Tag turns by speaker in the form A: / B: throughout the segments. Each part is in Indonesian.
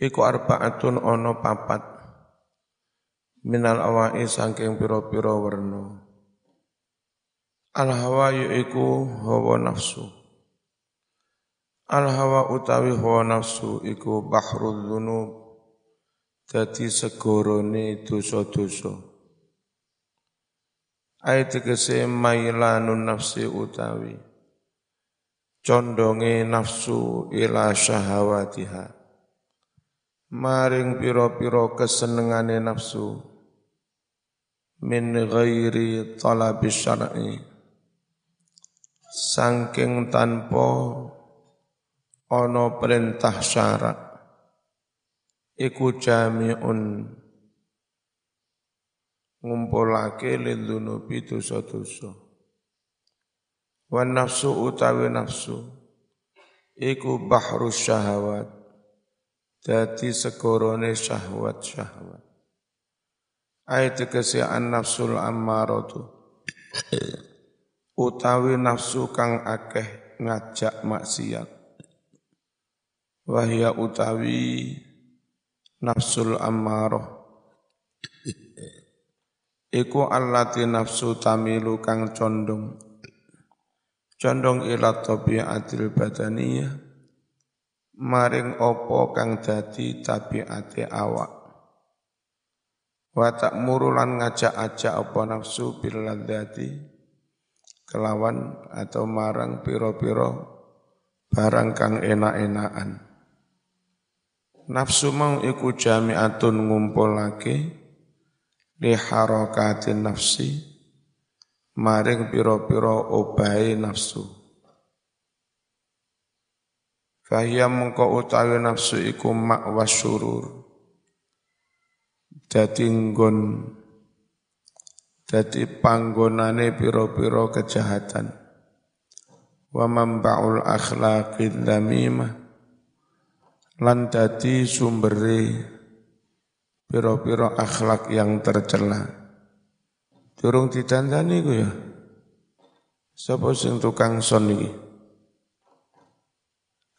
A: iku arbaatun ono papat. Minal awai saking piro-piro werna. Al hawa iku hawa nafsu. Al hawa utawi hawa nafsu iku bahrul dzunub dadi segorone dosa-dosa. Ayat tegese mailanun nafsi utawi condonge nafsu ila syahawatiha maring piro-piro kesenengane nafsu. Min ghairi talabi syar'i. Sangking tanpa ono perintah syarat. Iku jami'un. Ngumpulake lil dunubi dosa-dosa Wan nafsu utawi nafsu. Iku bahru syahwat dadi segorone syahwat-syahwat ayat tegese an nafsul ammaratu. Utawi nafsu kang akeh ngajak maksiat. Wahya utawi nafsul ammarah iku allati nafsu tamilu kang condong. Condong ila tabiatil badaniyah maring opo kang dadi tabiate awak wa tak murulan ngajak-ajak apa nafsu bil ladzati kelawan atau marang piro-piro barang kang enak-enakan nafsu mau iku jami'atun ngumpulake li harakatin nafsi maring piro-piro obai nafsu. Fahiyya mengko utawi nafsu iku mak wasyurur. Dadi nggon dadi panggonane piro-piro kejahatan. Wa mambaul akhlaqid damimah lan dadi sumbere piro-piro akhlak yang tercela. Durung ditandani ku ya. Sapa sing tukang son iki?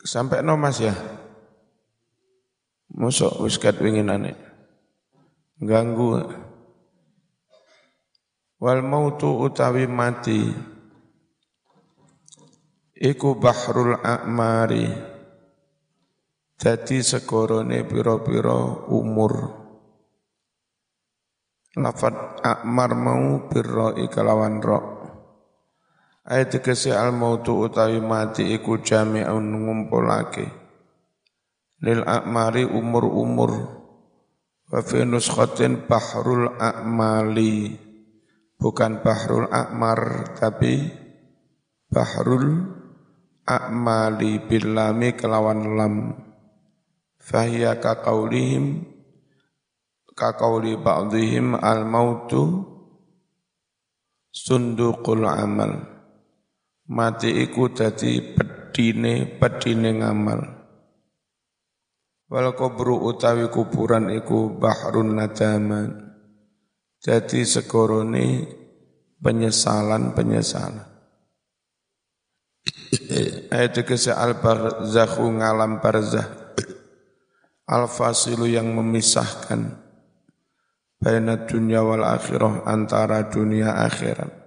A: Sampai no Mas ya. Mosok wis winginane. Ganggu. Wal mautu utawi mati iku bahrul a'mari dadi segorone pira-pira umur Lafat akmar mau birro ikalawan ro. Ayat tegesi al mautu utawi mati iku jami'un ngumpulake. Lil akmari umur-umur. Wa fi nuskhatin bahrul akmali. Bukan bahrul akmar tapi bahrul akmali bilami kelawan lam. Fahiyya kaqaulihim kaqauli ba'dihim al-mautu sunduqul amal mati iku dadi pedine pedine ngamal. Wal kubru utawi kuburan iku bahrun nadaman jadi segorone penyesalan-penyesalan ayat kese al barzakhu ngalam barzah. Al fasilu yang memisahkan baina dunia wal akhirah antara dunia akhirat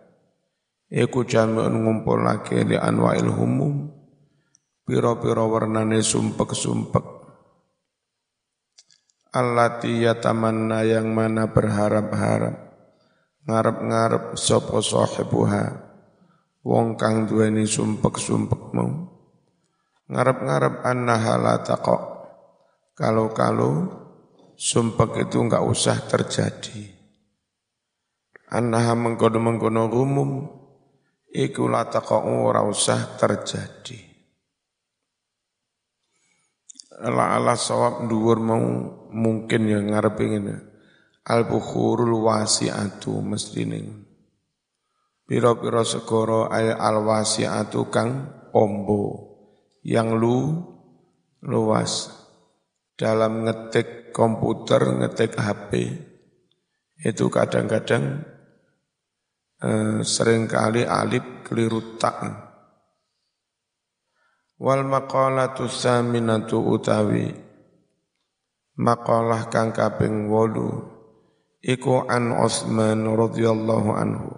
A: iku jami'un ngumpulake li anwa'il humum. Pira-pira warnane sumpek-sumpek. Allati yatamanna yang mana berharap-harap. Ngarep-ngarep sapa sahibuha. Wong kang duweni sumpek-sumpek mau. Ngarep-ngarep annaha la kalau-kalau sumpek itu enggak usah terjadi. Annaha mengkono-mengkono umum iku la ora usah terjadi. Ala ala sawab dhuwur mau mungkin ya ngarep ngene. Al bukhurul wasi'atu mestine. Piro-piro segoro ay al wasi'atu kang ombo yang lu luas dalam ngetik komputer, ngetik HP, itu kadang-kadang eh, sering kali alif keliru tak. Wal maqalatu saminatu utawi Makalah kang kaping 8 iku an Utsman radhiyallahu anhu.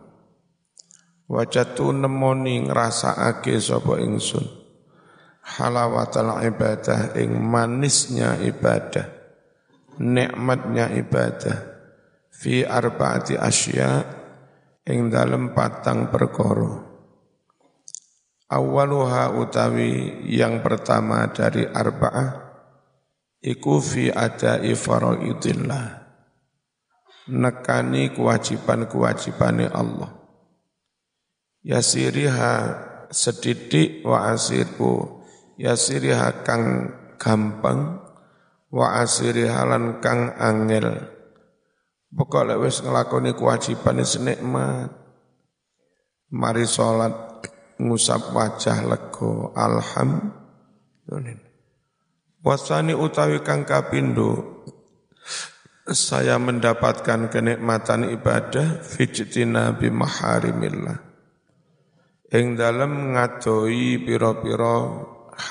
A: Wajatu nemoni ngrasakake sapa ingsun halawatal ibadah ing manisnya ibadah nikmatnya ibadah fi arbaati asya ing dalem patang perkara. Awaluha utawi yang pertama dari arba'ah iku fi adai faraidillah. Nekani kewajiban-kewajibane Allah. Yasiriha sedidik wa asirku. Yasiriha kang gampang wa asiriha lan kang angel pokok lek wis nglakoni kewajiban senikmat mari salat ngusap wajah lego alhamdulillah. Wasani utawi kang kapindo saya mendapatkan kenikmatan ibadah fijtina bi maharimillah. Ing dalem ngadoi pira-pira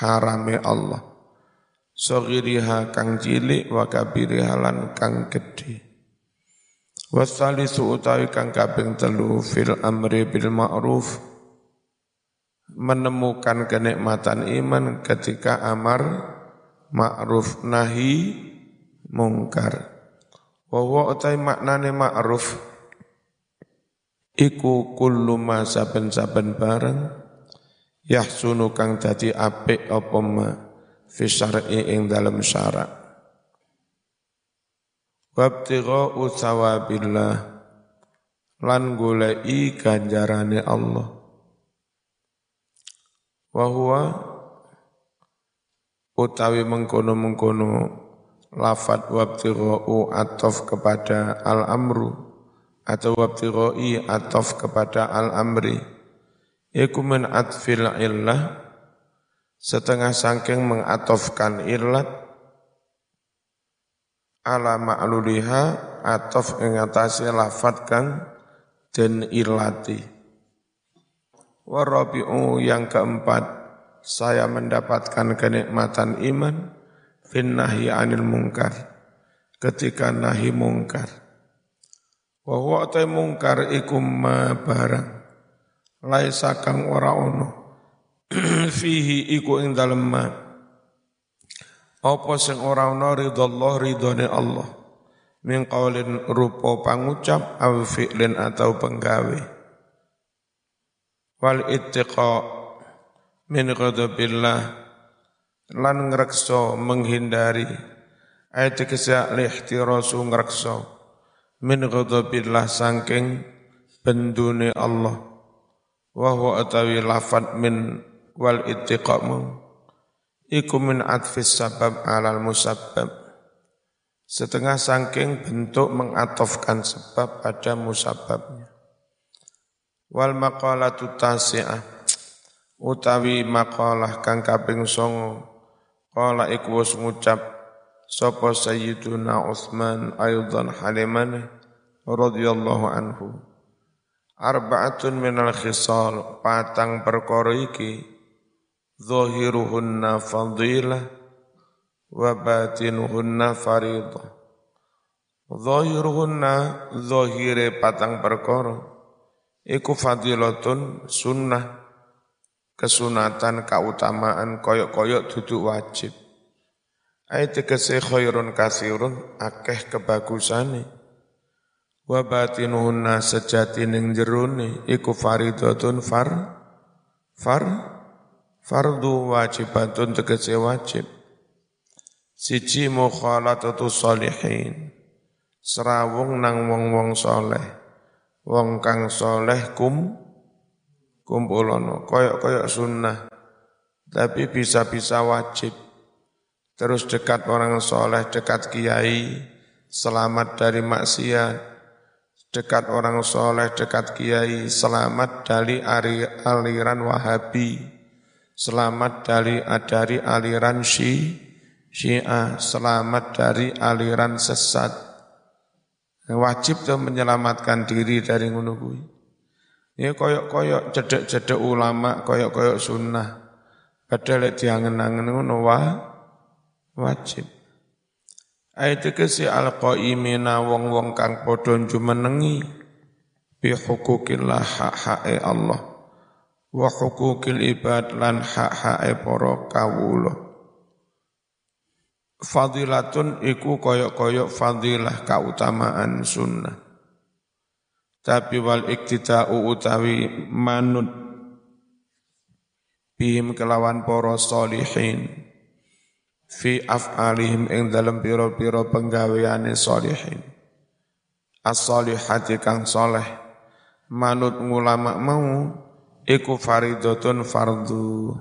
A: harame Allah. Sogiriha kang cilik wa kabiriha kang gedhe Wasalisu utawi kang kaping telu fil amri bil ma'ruf. Menemukan kenikmatan iman ketika amar ma'ruf nahi mungkar. Wa utai maknane ma'ruf. Iku kullu ma saben-saben bareng yahsunu kang dadi apik apa ma fi syar'i ing dalam syarak wabtigha usawabillah lan golei ganjarane Allah. Wa huwa utawi mengkono-mengkono lafat wabtigha atof kepada al-amru atau wabtighai atof kepada al-amri iku min atfil illah setengah sangking mengatofkan illat ala ma'luliha atof ingatasi lafat kang dan ilati warabi'u yang keempat saya mendapatkan kenikmatan iman fin nahi anil mungkar ketika nahi mungkar. Wa huwa mungkar iku ma barang laisa kang ora ono. Fihi iku ing dalem ma apa sing ora ono ridallah ridone Allah? Min qaulin rupa pangucap aw fi'lin atau penggawe. Wal ittiqa min ghadabillah lan ngrekso menghindari. Ayat kesya lihtirasu ngrekso min ghadabillah sangking bendune Allah. Wa huwa atawi lafad min wal ittiqamu iku min atfis sabab alal musabbab. Setengah sangking bentuk mengatofkan sebab pada musababnya wal maqalatu tasi'ah. Utawi maqalah kang kaping songo. Qala iku wis ngucap sapa sayyiduna Utsman aydan haliman radhiyallahu anhu? Arba'atun minal khisal patang perkara iki zahiruhunna fadilah wa batinuhunna faridah zahiruhunna zahire patang perkara. Iku fadilatun sunnah kesunatan keutamaan koyok-koyok duduk wajib. Ayat tegese khairun kasirun akeh kebagusane. Wa batinuhunna sejati ning jerone iku faridatun far far fardu wajibatun tegese wajib. Siji mukhalatatu salihin. Serawung nang wong-wong soleh. Wong kang soleh kum kumpulono koyok-koyok sunnah. Tapi bisa-bisa wajib terus dekat orang soleh, dekat kiai, selamat dari maksiat, dekat orang soleh, dekat kiai, selamat dari aliran wahabi, selamat dari dari aliran syi, syiah, selamat dari aliran sesat. Wajib tuh menyelamatkan diri dari menunggu. Ini koyok-koyok cedek-cedek ulama, koyok-koyok sunnah. Padahal diangen-angen ngono wah, wajib. Ayat kesi al-qaimina wong-wong kang padha jumenengi bi hukukillah hak-hake Allah wa hukukil ibad lan hak-hake para kawula. Fadilatun iku koyok-koyok fadilah kautamaan sunnah. Tapi wal iktida'u utawi manut bihim kelawan para salihin fi af'alihim ing dalam piro-piro penggaweane solihin. As-solihati kang soleh, manut ngulama mau, iku faridotun fardu.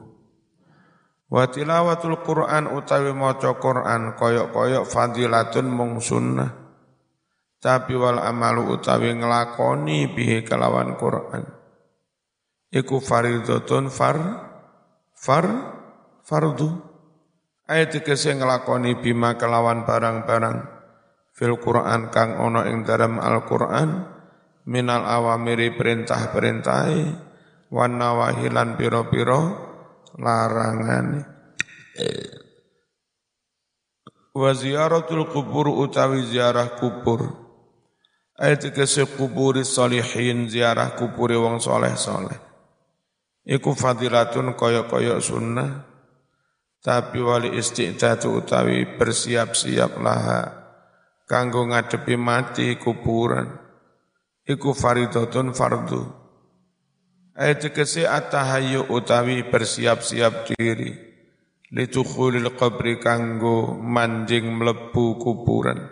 A: Wa tilawatul Qur'an utawi maca Qur'an koyok-koyok fadilatun mung sunnah. Tapi wal amalu utawi nglakoni bihi kelawan Qur'an. Iku faridotun far far fardu. Ayat tegese ngelakoni bima kelawan barang-barang fil Quran kang ono ing dalam Al-Quran minal awamiri perintah-perintah wan nawahilan piro-piro larangan. Wa ziyaratul kubur utawi ziarah kubur. Ayat tegese kuburi salihin ziarah kuburi wong soleh-soleh. Iku fadilatun koyok-koyok sunnah. Tapi wali istiqdatu utawi bersiap-siap laha kanggo ngadepi mati kuburan. Iku faridatun fardu ayat kese atahayu utawi bersiap-siap diri. Litukhulil qabri kanggo manjing mlebu kuburan.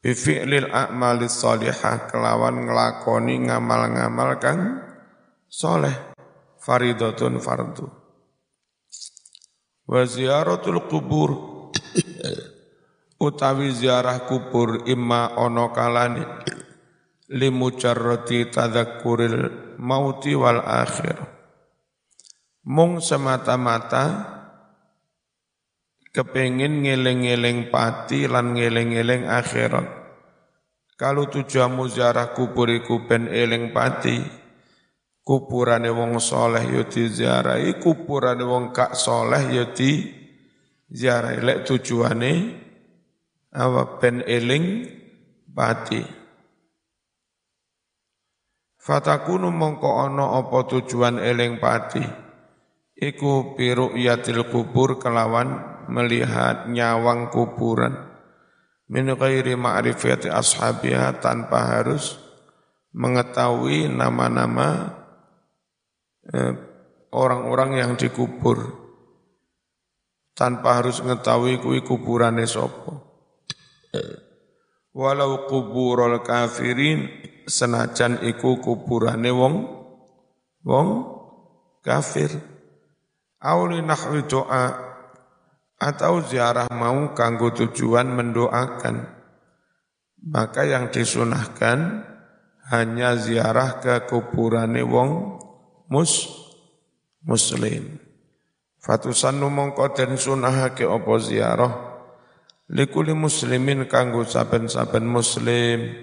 A: Bifi'lil a'malis salihah kelawan nglakoni ngamal-ngamal kang soleh faridatun fardu. Wa ziyaratul kubur utawi ziarah kubur imma ono kalani limujarrati tadzakuril mauti wal akhir mung semata-mata kepengin ngeleng-ngeleng pati lan ngeleng-ngeleng akhirat kalau tujuanmu ziarah kubur iku ben eling pati kuburane wong soleh ya diziarahi, kuburane wong kak soleh ya diziarahi. Lek tujuane apa ben eling pati. Fatakunu mongko ana apa tujuan eling pati. Iku yatil kubur kelawan melihat nyawang kuburan min ghairi ma'rifati ashabiha tanpa harus mengetahui nama-nama Eh, orang-orang yang dikubur tanpa harus mengetahui kui kuburane sopo. Walau kuburul kafirin senajan iku kuburane wong wong kafir. Auli nahwi doa atau ziarah mau kanggo tujuan mendoakan. Maka yang disunahkan hanya ziarah ke kuburane wong mus muslim. Fatusannu mongko den sunahake apa ziarah likuli muslimin kanggo saben-saben muslim.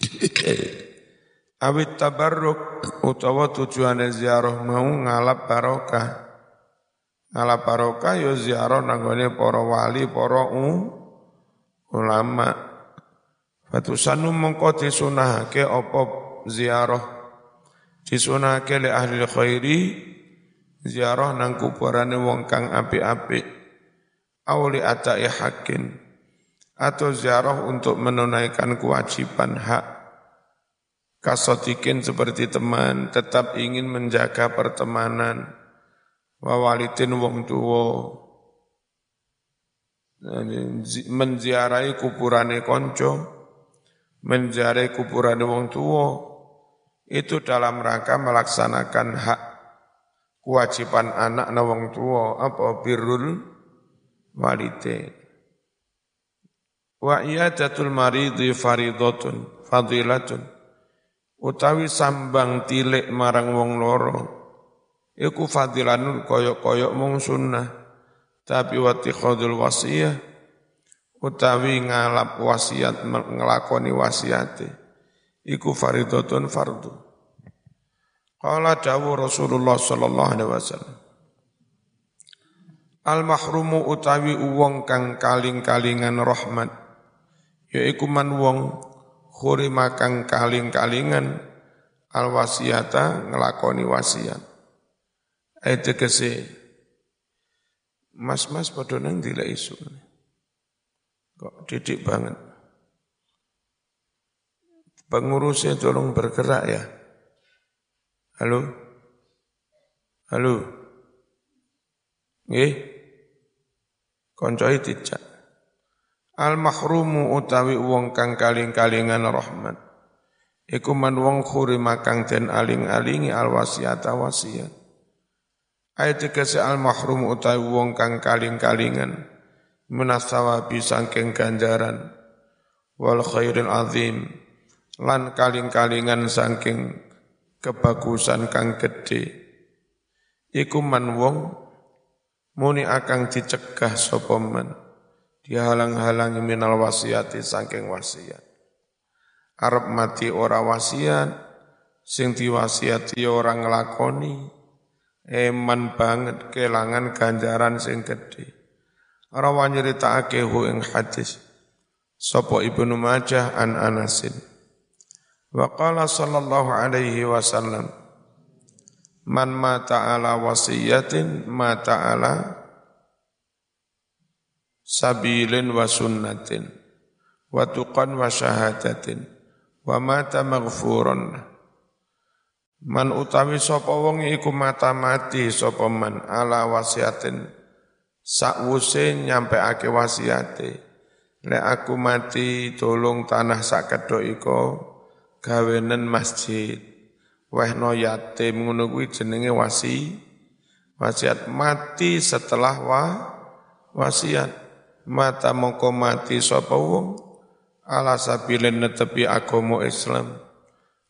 A: Awit tabarruk utawa tujuane ziarah mau ngalap barokah. Ngalap barokah ya ziarah nanggone para wali, para ulama. Fatusannu mongko disunahake apa ziarah disunahake li ahli khairi ziarah nang kuburane wong kang apik-apik auli atai hakin atau ziarah untuk menunaikan kewajiban hak kasotikin seperti teman tetap ingin menjaga pertemanan. Wawalitin wong tuwo menziarahi kuburane konco menziarahi kuburane wong tuwo itu dalam rangka melaksanakan hak kewajiban anak na wong tua apa? Birrul walide wa iyadatul maridi faridotun fadilatun utawi sambang tilik marang wong loro iku fadilanul koyok-koyok mung sunnah tapi wati khadul wasiyah utawi ngalap wasiat ngelakoni wasiate iku faridotun fardu. Qala dawu Rasulullah sallallahu alaihi wasallam. Al mahrumu utawi uwong kang kaling-kalingan rahmat yaiku man wong khuri makang kaling-kalingan al wasiata ngelakoni wasiat. Ayat tegese mas-mas padha nang dila isu kok didik banget. Pengurusnya tolong bergerak ya. Halo? Halo? Nggih? Koncoi tidak al mahrumu utawi wong kang kaling-kalingan rahmat. Iku man wong khurima kang den aling-alingi al wasiata wasiat ayat kese al mahrum utawi wong kang kaling-kalingan. Menasawa bisangking ganjaran. Wal khairil azim. Lan kaling-kalingan saking kebagusan kang gede iku man wong muni akang dicegah sapa men dihalang-halangi minal wasiati saking wasiat Arab mati ora wasiat, sing diwasiati orang nglakoni, eman banget kelangan ganjaran sing gede. Rawan nyeritakake hu ing hadis. Sopo Ibnu Majah an Anasin. Wa qala sallallahu alaihi wasallam Man mata ala wasiyatin mata ala sabilin wa sunnatin wa tuqan wa syahadatin wa mata maghfurun man utawi sapa wong iku mata mati sapa man ala wasiatin sakwuse nyampeake wasiate. Lek aku mati tolong tanah sak kedok iko gawenen masjid. Wehno yatim ngono kuwi jenenge wasi wasiat mati setelah wa wasiat mata mongko mati sapa wong? Ala sabilin netepi agama Islam.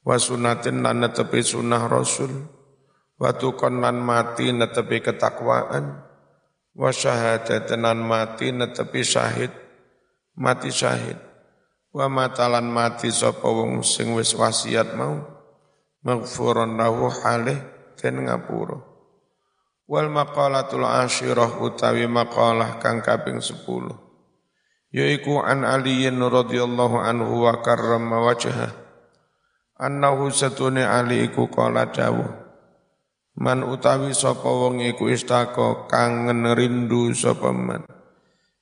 A: Wa sunatin lan netepi sunnah Rasul. Wa tukon lan mati netepi ketakwaan. Wa syahadatan lan mati netepi syahid. Mati syahid. Wa matalan mati sapa wong sing wis wasiat mau. Maghfuran lahu halih den ngapura wal maqalatul asyirah utawi maqalah kang kaping 10 yaiku an aliyin radhiyallahu anhu wa karrama wajhah. Annahu satune ali iku kala dawuh man utawi sapa wong iku istaka kangen rindu sapa man?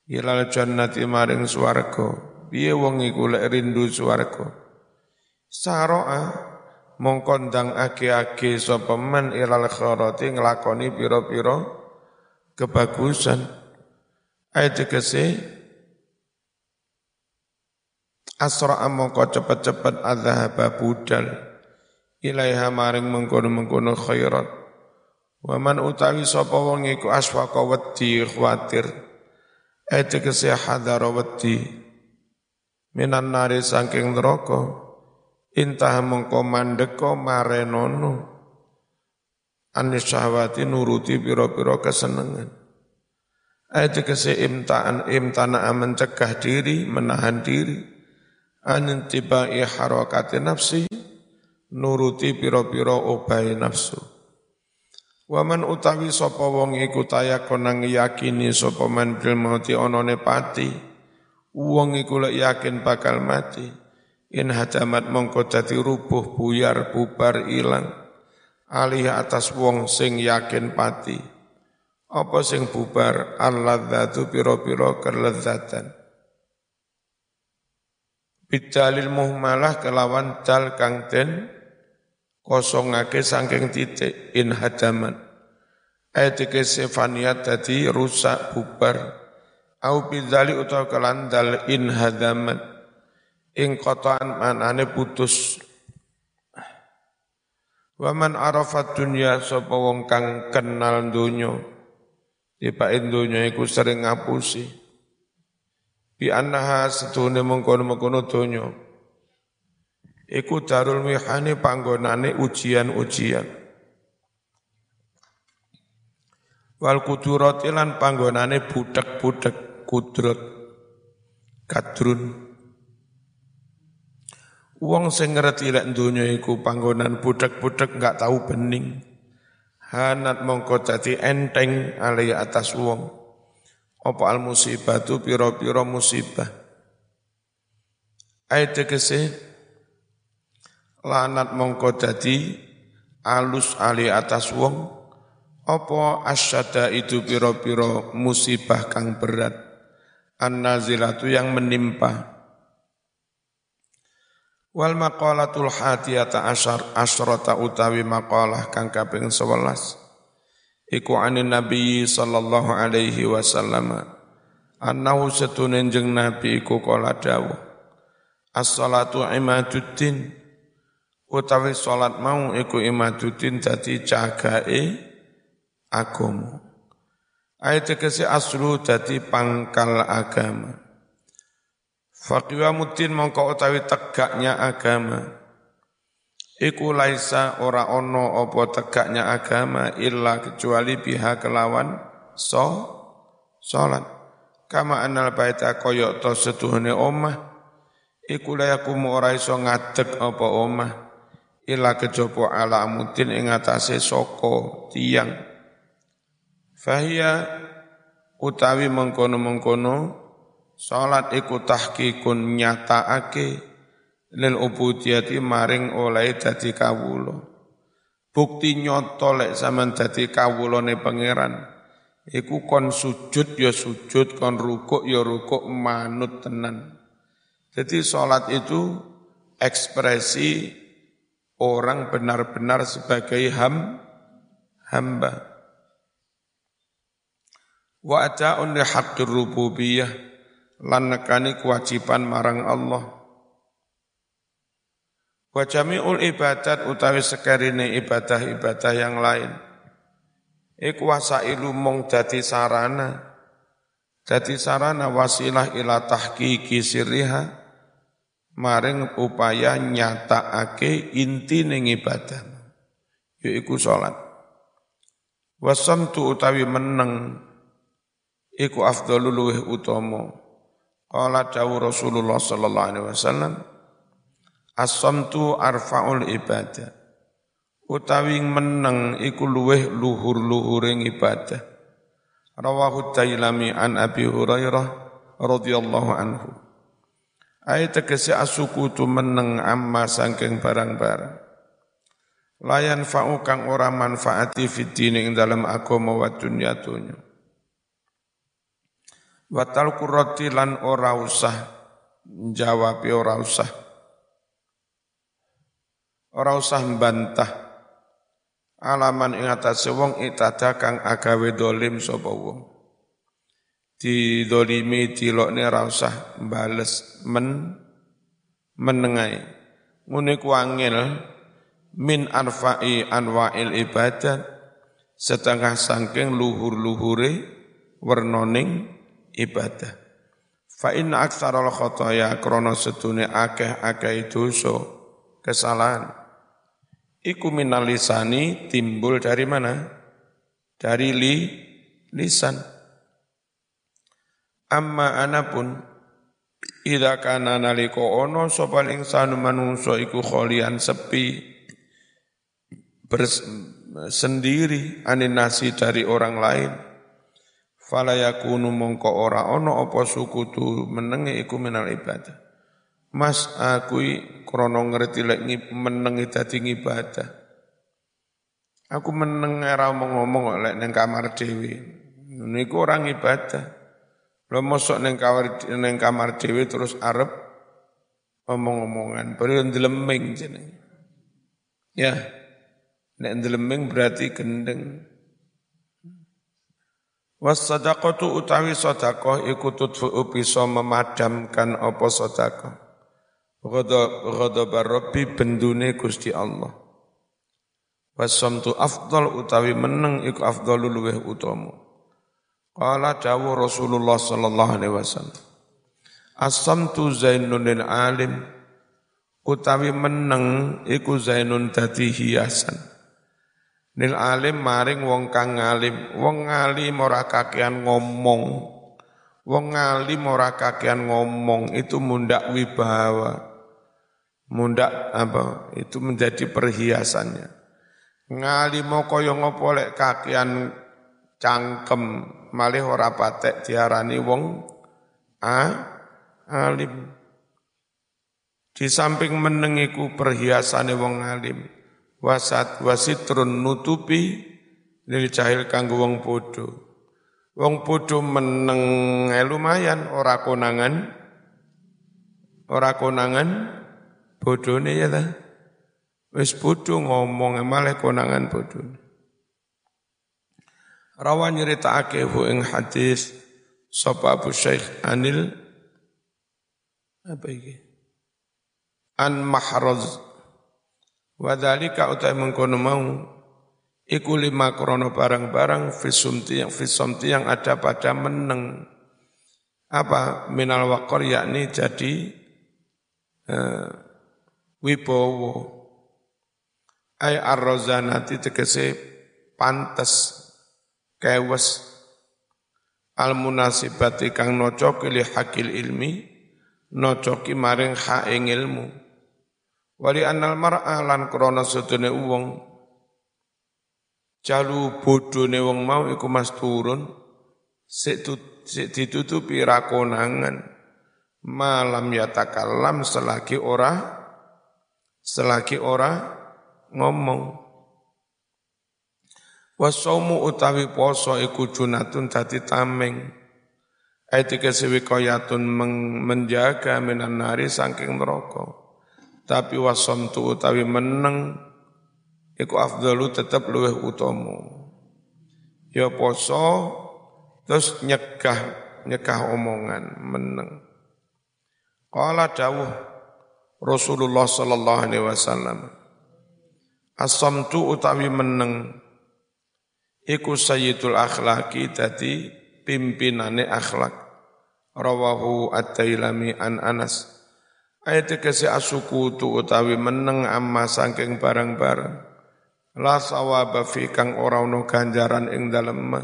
A: Ilal jannati maring swarga. Piye wong iku lek rindu swarga? Saroa mongko ndang ake-ake sapa man ilal kharati nglakoni pira-pira kebagusan. Ayat kese asra mongko cepet-cepet adzhaba budal ilaiha maring mengkono-mengkono khairat. Wa man utawi sapa wong iku aswaqa wedi khawatir. Ete kese hadara wedi minan nari saking neraka intah mongko mandeka marenono. Anis syahwati nuruti pira-pira kesenengan. Ayat kese imtaan imtana mencegah diri, menahan diri, anin tibai nafsi nuruti piro-piro obai nafsu. Waman utawi sapa wong iku tayakonang yakini sapa man bil mauti onone pati wong iku lek yakin bakal mati in hajamat mongko dadi rubuh buyar bubar ilang alih atas wong sing yakin pati apa sing bubar alladzatu piro-piro kelezatan Bidalil muhmalah kelawan dal kang den kosongake sangking titik in hadaman. Ayat sefaniat tadi rusak bubar. Au bidali utawa kelan dal in hadaman. Ing kotaan manane putus. Waman arafat dunya sapa wong kang kenal donya. Dipain donya iku sering ngapusi. Bi annaha setune mengkono-mengkono donya. Iku darul mihani panggonane ujian-ujian. Wal kudurat lan panggonane budak-budak kudrat kadrun Wong sing ngerti lek donya iku panggonan budak-budak enggak tahu bening. Hanat mongko dadi enteng ali atas wong. Apa al musibah tu piro-piro musibah. Ayat tegese lanat mongko dadi alus ali atas wong apa asyada itu piro-piro musibah kang berat? An-nazilatu yang menimpa wal maqalatul hadiyata asyar asyrata utawi maqalah kang kaping 11 iku anin nabi sallallahu alaihi wasallam annahu setunen jeng nabi iku kala dawuh as-salatu imaduddin utawi salat mau iku imaduddin dadi cagae agama. Ayat tegese aslu dadi pangkal agama. Faqiwa mutin mongko utawi tegaknya agama. Iku laisa ora ono apa tegaknya agama illa kecuali pihak kelawan so salat. Kama anal baita koyok to setuhune omah iku layakumu ora iso ngadeg apa omah illa kejopo ala mutin ing atase soko tiang Fahia utawi mengkono-mengkono salat iku tahqiqun nyataake lil ubudiyati maring oleh dadi kawula. Bukti nyoto lek sampean dadi kawulane pangeran iku kon sujud ya sujud, kon rukuk ya rukuk manut tenan. Jadi salat itu ekspresi orang benar-benar sebagai ham, hamba. Wa ata'un li haqqir rububiyah lan nekani kewajiban marang Allah. Wa jami'ul ibadat utawi sekarine ibadah-ibadah yang lain. Iku wasailu mong dadi sarana. Dadi sarana wasilah ila tahqiqi sirriha maring upaya nyatakake inti ning ibadah yaiku salat wasamtu utawi meneng iku afdalul luweh utama. Qala dawu Rasulullah sallallahu alaihi wasallam As-samtu arfa'ul ibadah. Utawi meneng iku luweh luhur-luhuring ibadah. Rawahu Dailami an Abi Hurairah radhiyallahu anhu. Ayat tegese asukutu meneng amma sangking barang-barang. Layan fa'u kang ora manfaati fid ing dalam agama wa. Watal kurati lan ora usah jawab ora usah. Ora usah mbantah alaman ing atase wong itada kang agawe dolim sapa wong. Di dolimi dilokne ora usah bales men menengai. Ngene ku angel min arfa'i anwa'il ibadat setengah sangking luhur-luhure wernoning ibadah. Fa inna aktsaral khotoya krana sedune akeh-akeh dosa kesalahan iku minalisani timbul dari mana? Dari li lisan. Amma anapun Ida kana naliko ono sopal insanu manungso iku kholian sepi bersendiri aninasi dari orang lain fala yakunu mongko ora ana apa sukutu menenge iku minal ibadah. Mas aku krono ngerti lek menengi dadi ibadah Aku meneng ora ngomong lek ning kamar dhewe. Niku orang ibadah Lo mosok ning kamar ning kamar dhewe terus arep omong-omongan. Baru ndeleming jenenge. Ya nek ndeleming berarti gendeng Was sadaqatu utawi sedekah iku tudfu bisa memadamkan apa sedekah. Ghadab Rabbi bendune Gusti Allah. Wasamtu afdal utawi meneng iku afdalul luweh utama. Qala dawu Rasulullah sallallahu alaihi wasallam. Asamtu zainun lil alim utawi meneng iku zainun dadi hiasan Nil alim maring wong kang ngalim, wong ngalim ora kakean ngomong. Wong ngalim ora kakean ngomong itu mundak wibawa. Mundak apa? Itu menjadi perhiasannya. Ngalim kaya ngopo lek kakean cangkem malih ora patek diarani wong a alim. Di samping menengiku perhiasane wong alim, wasat wasitrun nutupi lil jahil kanggo wong bodho. Wong bodho meneng eh, lumayan ora konangan ora konangan bodhone ya ta. Wis bodho ngomong malah konangan bodhone. Rawa nyeritakake hu ing hadis sapa Abu Syekh Anil apa iki? An Mahraz wa dzalika utai mengkono mau iku lima krono barang-barang fisumti yang fisumti yang ada pada meneng. Apa? Minal wakor yakni jadi uh, wibowo ay arrozanati tegese pantes kewes. Al munasibati kang nocoki li hakil ilmi nocoki maring ha ing ilmu wali anal mar'a lan krana sedene wong jalu bodhone wong mau iku mas turun sik ditutupi rakonangan malam yatakallam selagi ora selagi ora ngomong Wasaumu utawi poso iku junatun dadi tameng. Aitika sewi koyatun menjaga minan nari saking neraka. Tapi wasom tu utawi meneng iku afdalu tetap luweh utomo. Ya poso terus nyegah nyegah omongan meneng. Qala dawuh Rasulullah sallallahu alaihi wasallam. Asamtu utawi meneng iku sayyidul akhlaki dadi pimpinane akhlak rawahu at-tailami an Anas ayat kese asukutu utawi meneng amma saking barang-barang. La sawaba fi kang ora ono ganjaran ing dalem.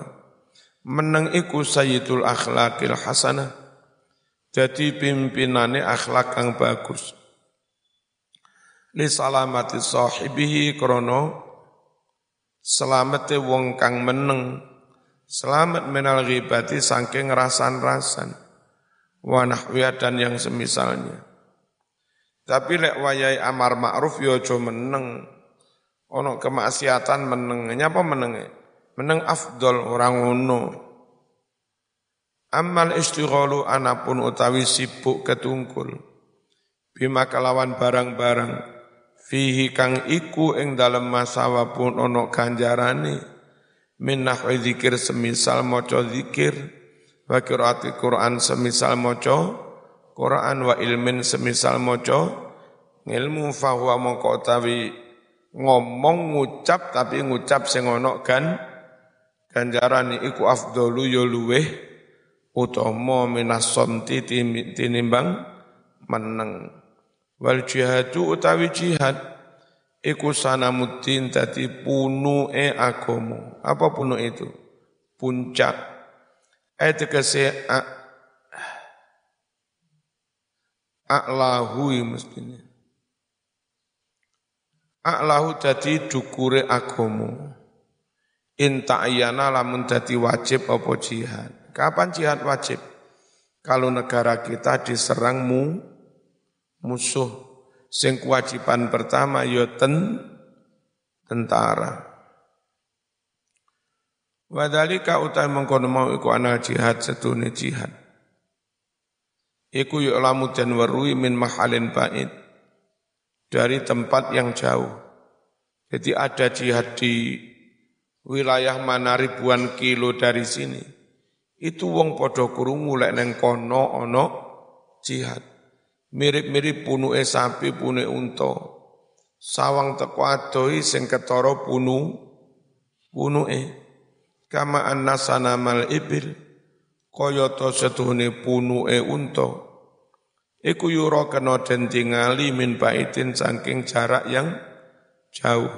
A: Meneng iku sayyidul akhlakil hasanah. Jadi pimpinane akhlak kang bagus. Li salamati sahibihi krono Selamate wong kang meneng, selamat menal ghibati saking rasan-rasan, wanah dan yang semisalnya. Tapi lek wayai amar ma'ruf yo ya meneng, ono kemaksiatan meneng, nyapa meneng? Meneng afdol orang ngono. Amal istighalu anapun utawi sibuk ketungkul, bima kelawan barang-barang, fihi kang iku ing dalem masawa pun ono ganjarane. Min zikir semisal maca zikir wa qiraati Quran semisal maca Quran wa ilmin semisal maca ilmu fahuwa mongko utawi ngomong ngucap tapi ngucap sing ono kan ganjarane iku afdalu ya luweh utama minas tinimbang meneng Wal jihadu utawi jihad iku sanamuddin dadi punuke agama. Apa punu itu? Puncak. Ayat tegese a'lahu mestinya. A'lahu dadi dukure agama. Inta ayana lamun dadi wajib apa jihad. Kapan jihad wajib? Kalau negara kita diserangmu musuh sing kewajiban pertama ya ten tentara Wadhalika utai mengkono mau iku ana jihad setune jihad. Iku yu'lamu dan warui min mahalin ba'id. Dari tempat yang jauh. Jadi ada jihad di wilayah mana ribuan kilo dari sini. Itu wong podo kurungu lek neng kono ono jihad mirip-mirip punuke sapi, punuke unta. Sawang teko adohi sing ketara punu punuke. Kama annasana mal ibil kaya to setuhune punuke unta. Iku yura kena den tingali min baitin saking jarak yang jauh.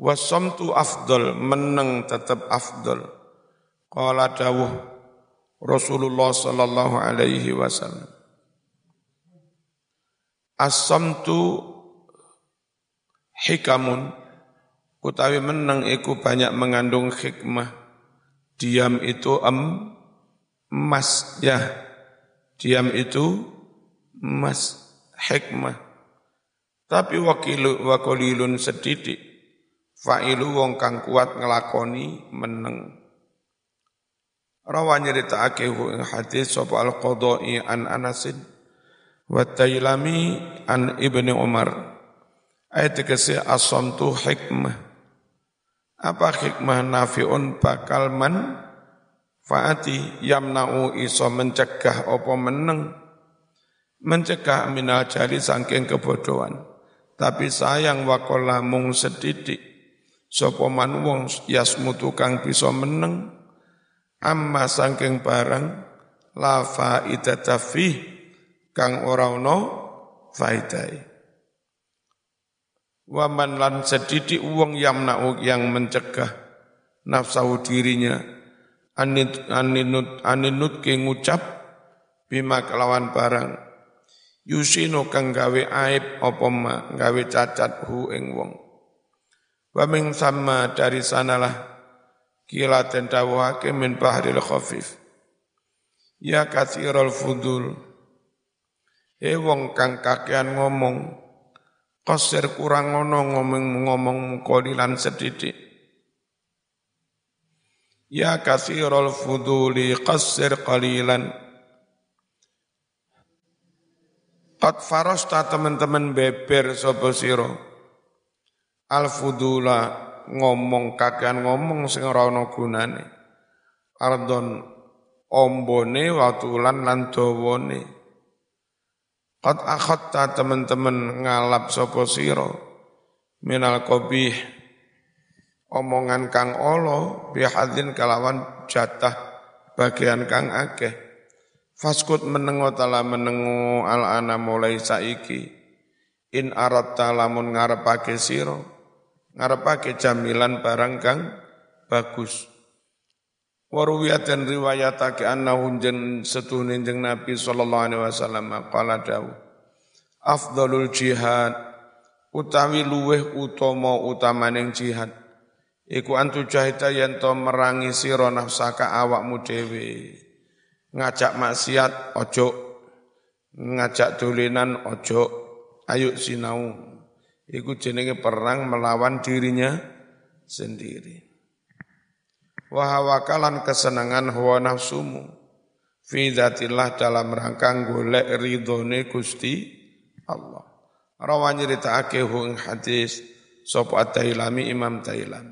A: Wasamtu afdol, meneng tetap afdol. Qala dawuh Rasulullah sallallahu alaihi wasallam As-samtu hikamun utawi menang iku banyak mengandung hikmah. Diam itu em, emas ya. Diam itu emas. hikmah. Tapi wakilu wakolilun sedidik fa'ilu wong kang kuat ngelakoni meneng. Rawa nyeritakake ing hadis sapa al-qadai an Anasin wa Tailami an Ibnu Umar. Ayat kese tu hikmah. Apa hikmah nafiun bakal man faati yamna'u iso mencegah apa meneng? Mencegah minal jali saking kebodohan. Tapi sayang wakola mung sedidik sapa man wong yasmutu kang bisa meneng? Amma saking barang la faidata fi kang ora ono faidai Waman lan sedidik uang yamna'u yang mencegah nafsahu dirinya aninut aninut aninut ke ngucap bima kelawan barang. Yusino kang gawe aib apa ma gawe cacat hu ing wong. Wa ming sama dari sanalah kila den dawuhake min bahril khafif. Ya katsirul fudul. E wong kang kakean ngomong Kosir kurang ngono ngomong ngomong kodilan sedidik. Ya kathirul fuduli qasir qalilan. Qad farosta teman-teman beber sopo siro. Al fudula ngomong kakean ngomong sing ora ana gunane. Ardon ombone watulan lan dawane. Qad akhatta teman-teman ngalap sopo siro. Minal qabih omongan kang olo bihadin kalawan jatah bagian kang akeh Faskut menengo tala menengo al ana mulai saiki. In arat lamun ngarepake siro. Ngarepake jamilan barang kang bagus. Waruwiyat dan riwayatake anna hunjen setunin jeng Nabi sallallahu alaihi wasallam qala dawu. Afdalul jihad utawi luweh utama utamaning jihad iku antu jahita yen to merangi sira nafsaka awakmu dhewe ngajak maksiat ojo, ngajak dolenan ojo, ayo sinau. Iku jenenge perang melawan dirinya sendiri. Wahawakalan kesenangan hawa nafsumu fi dzatillah dalam rangka golek ridhone Gusti Allah. Rawan nyeritakake ing hadis sapa Tailami Imam Tailami.